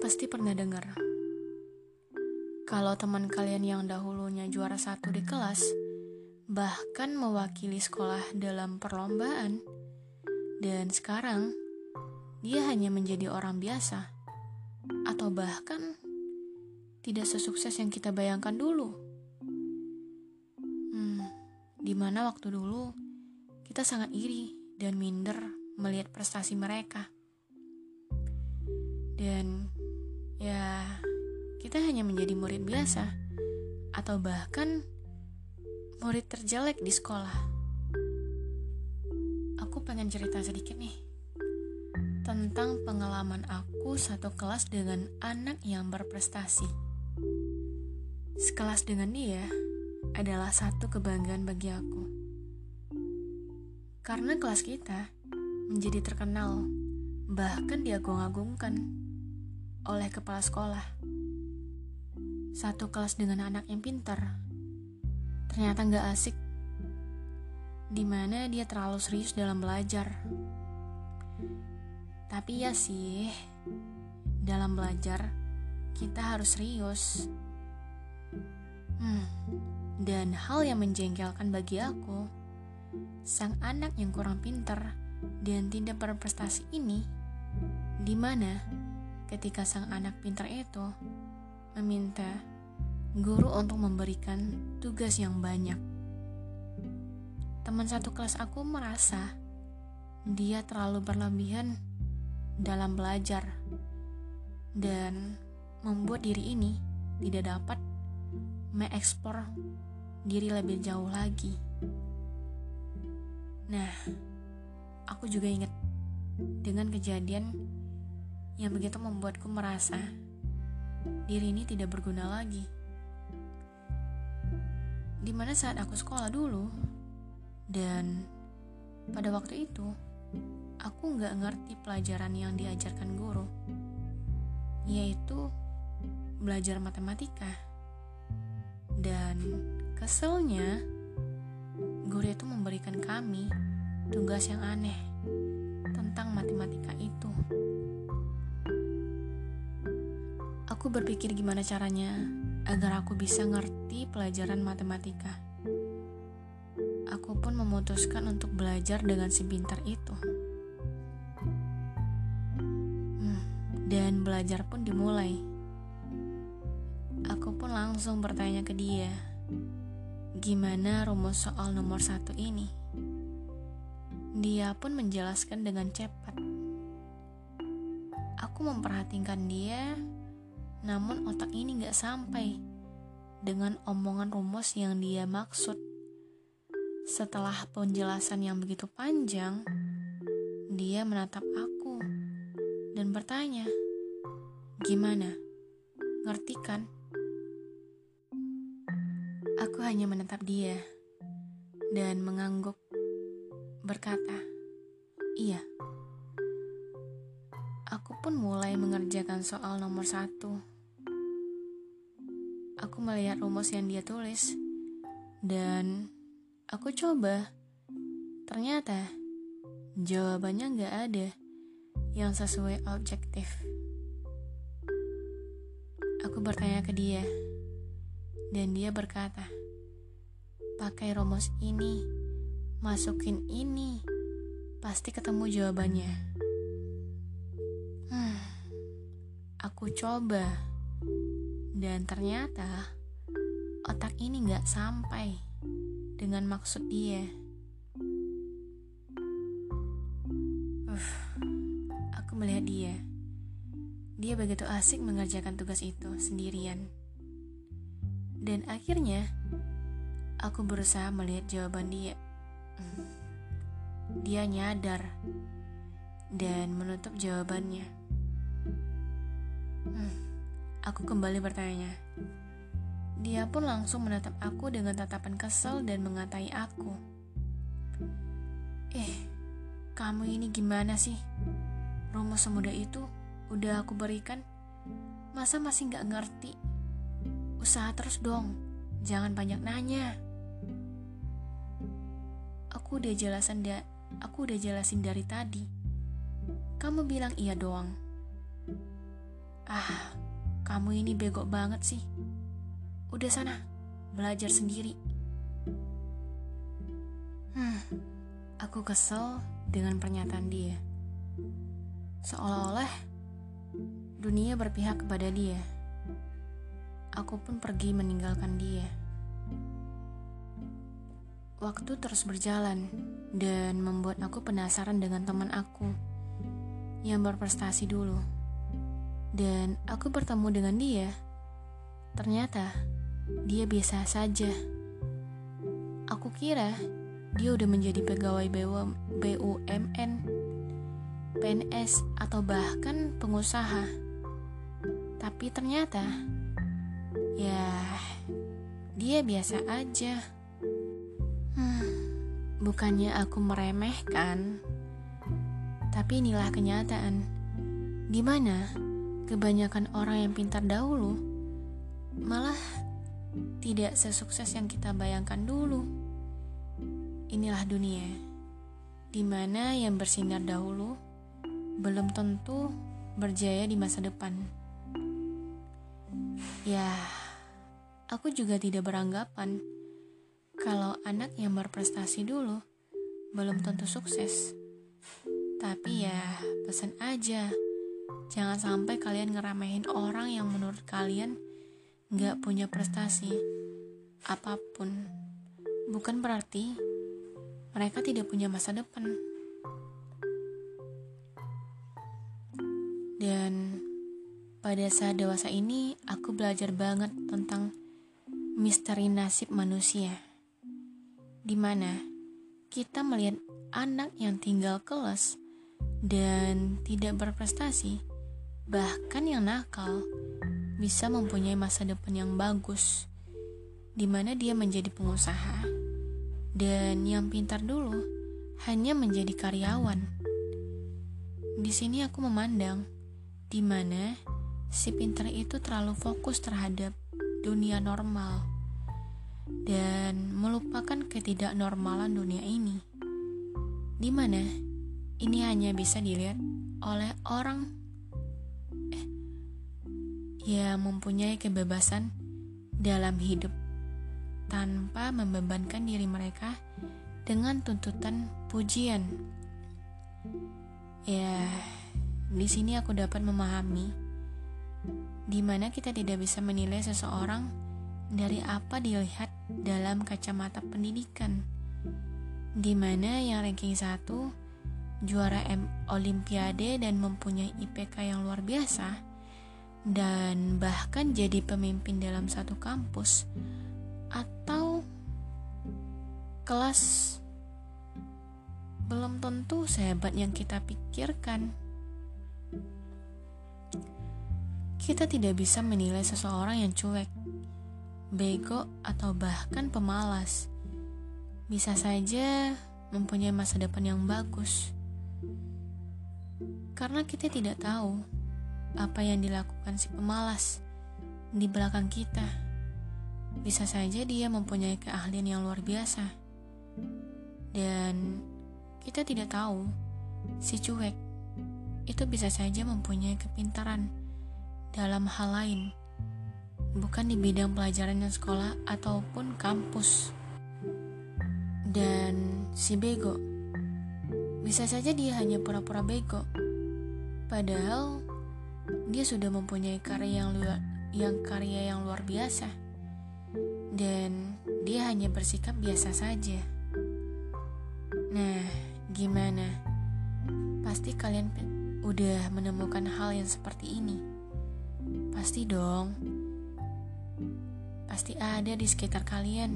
pasti pernah dengar kalau teman kalian yang dahulunya juara satu di kelas, bahkan mewakili sekolah dalam perlombaan, dan sekarang dia hanya menjadi orang biasa, atau bahkan tidak sesukses yang kita bayangkan dulu. Hmm, di mana waktu dulu kita sangat iri dan minder melihat prestasi mereka. Dan ya kita hanya menjadi murid biasa atau bahkan murid terjelek di sekolah. Aku pengen cerita sedikit nih tentang pengalaman aku satu kelas dengan anak yang berprestasi. Sekelas dengan dia adalah satu kebanggaan bagi aku. Karena kelas kita menjadi terkenal, bahkan diagung-agungkan oleh kepala sekolah satu kelas dengan anak yang pintar. Ternyata nggak asik, di mana dia terlalu serius dalam belajar. Tapi ya sih, dalam belajar kita harus serius. Hmm, dan hal yang menjengkelkan bagi aku, sang anak yang kurang pintar dan tidak berprestasi ini, di mana ketika sang anak pintar itu meminta guru untuk memberikan tugas yang banyak. Teman satu kelas aku merasa dia terlalu berlebihan dalam belajar dan membuat diri ini tidak dapat mengeksplor diri lebih jauh lagi. Nah, aku juga ingat dengan kejadian yang begitu membuatku merasa diri ini tidak berguna lagi. Di mana saat aku sekolah dulu, dan pada waktu itu, aku nggak ngerti pelajaran yang diajarkan guru, yaitu belajar matematika. Dan keselnya, guru itu memberikan kami tugas yang aneh tentang matematika itu. Aku berpikir gimana caranya agar aku bisa ngerti pelajaran matematika. Aku pun memutuskan untuk belajar dengan si pintar itu. Hmm, dan belajar pun dimulai. Aku pun langsung bertanya ke dia, gimana rumus soal nomor satu ini? Dia pun menjelaskan dengan cepat. Aku memperhatikan dia namun otak ini gak sampai dengan omongan rumus yang dia maksud. Setelah penjelasan yang begitu panjang, dia menatap aku dan bertanya, "Gimana? Ngerti kan?" Aku hanya menatap dia dan mengangguk, berkata, "Iya." Aku pun mulai mengerjakan soal nomor satu aku melihat rumus yang dia tulis dan aku coba. Ternyata jawabannya nggak ada yang sesuai objektif. Aku bertanya ke dia dan dia berkata, pakai rumus ini, masukin ini, pasti ketemu jawabannya. Hmm, aku coba dan ternyata otak ini gak sampai dengan maksud dia. Uh, aku melihat dia. Dia begitu asik mengerjakan tugas itu sendirian. Dan akhirnya, aku berusaha melihat jawaban dia. Hmm, dia nyadar dan menutup jawabannya. Hmm. Aku kembali bertanya. Dia pun langsung menatap aku dengan tatapan kesal dan mengatai aku. Eh, kamu ini gimana sih? Rumus semudah itu udah aku berikan. Masa masih gak ngerti? Usaha terus dong, jangan banyak nanya. Aku udah jelasin da aku udah jelasin dari tadi. Kamu bilang iya doang. Ah, kamu ini bego banget sih. Udah sana, belajar sendiri. Hmm, aku kesel dengan pernyataan dia. Seolah-olah dunia berpihak kepada dia. Aku pun pergi meninggalkan dia. Waktu terus berjalan dan membuat aku penasaran dengan teman aku yang berprestasi dulu. Dan aku bertemu dengan dia. Ternyata dia biasa saja. Aku kira dia udah menjadi pegawai BUMN, PNS, atau bahkan pengusaha. Tapi ternyata, ya, dia biasa aja. Hmm, bukannya aku meremehkan, tapi inilah kenyataan. Di mana kebanyakan orang yang pintar dahulu malah tidak sesukses yang kita bayangkan dulu. Inilah dunia, di mana yang bersinar dahulu belum tentu berjaya di masa depan. Ya, aku juga tidak beranggapan kalau anak yang berprestasi dulu belum tentu sukses. Tapi ya, pesan aja, jangan sampai kalian ngeramehin orang yang menurut kalian gak punya prestasi apa pun. Bukan berarti mereka tidak punya masa depan. Dan pada saat dewasa ini, aku belajar banget tentang misteri nasib manusia. Di mana kita melihat anak yang tinggal kelas dan tidak berprestasi, bahkan yang nakal, bisa mempunyai masa depan yang bagus, di mana dia menjadi pengusaha dan yang pintar dulu hanya menjadi karyawan. Di sini aku memandang di mana si pintar itu terlalu fokus terhadap dunia normal dan melupakan ketidaknormalan dunia ini. Di mana ini hanya bisa dilihat oleh orang eh, yang mempunyai kebebasan dalam hidup tanpa membebankan diri mereka dengan tuntutan pujian. Ya, di sini aku dapat memahami di mana kita tidak bisa menilai seseorang dari apa dilihat dalam kacamata pendidikan. Di mana yang ranking 1 juara M Olimpiade dan mempunyai IPK yang luar biasa dan bahkan jadi pemimpin dalam satu kampus atau kelas belum tentu sehebat yang kita pikirkan. Kita tidak bisa menilai seseorang yang cuek, bego, atau bahkan pemalas. Bisa saja mempunyai masa depan yang bagus, karena kita tidak tahu apa yang dilakukan si pemalas di belakang kita. Bisa saja dia mempunyai keahlian yang luar biasa. Dan kita tidak tahu si cuek itu bisa saja mempunyai kepintaran dalam hal lain, bukan di bidang pelajaran yang sekolah ataupun kampus. Dan si bego, bisa saja dia hanya pura-pura bego, padahal dia sudah mempunyai karya yang luar, yang karya yang luar biasa dan dia hanya bersikap biasa saja. Nah, gimana? Pasti kalian udah menemukan hal yang seperti ini. Pasti dong. Pasti ada di sekitar kalian.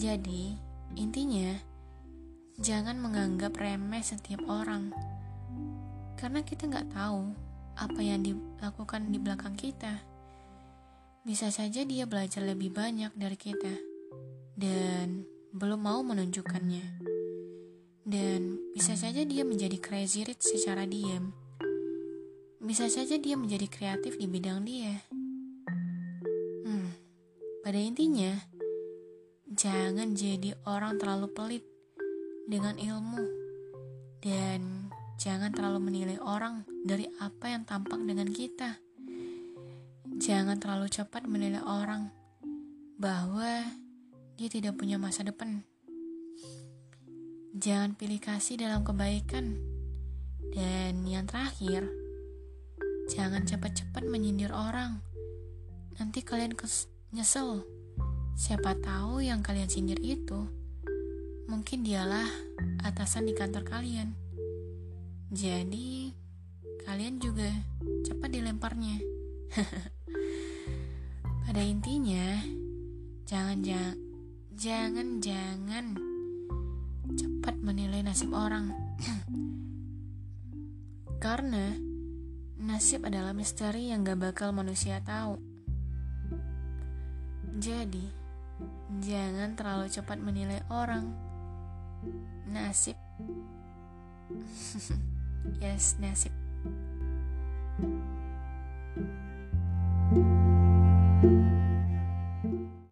Jadi, intinya jangan menganggap remeh setiap orang. Karena kita nggak tahu apa yang dilakukan di belakang kita. Bisa saja dia belajar lebih banyak dari kita dan belum mau menunjukkannya. Dan bisa saja dia menjadi crazy rich secara diam. Bisa saja dia menjadi kreatif di bidang dia. Hmm, pada intinya, jangan jadi orang terlalu pelit dengan ilmu dan jangan terlalu menilai orang dari apa yang tampak dengan kita. Jangan terlalu cepat menilai orang bahwa dia tidak punya masa depan. Jangan pilih kasih dalam kebaikan. Dan yang terakhir, jangan cepat-cepat menyindir orang. Nanti kalian nyesel. Siapa tahu yang kalian sindir itu mungkin dialah atasan di kantor kalian. Jadi, kalian juga cepat dilemparnya. Pada intinya, jangan jangan jangan jangan cepat menilai nasib orang. Karena nasib adalah misteri yang gak bakal manusia tahu. Jadi, jangan terlalu cepat menilai orang. Nasib yes, nasib. thank you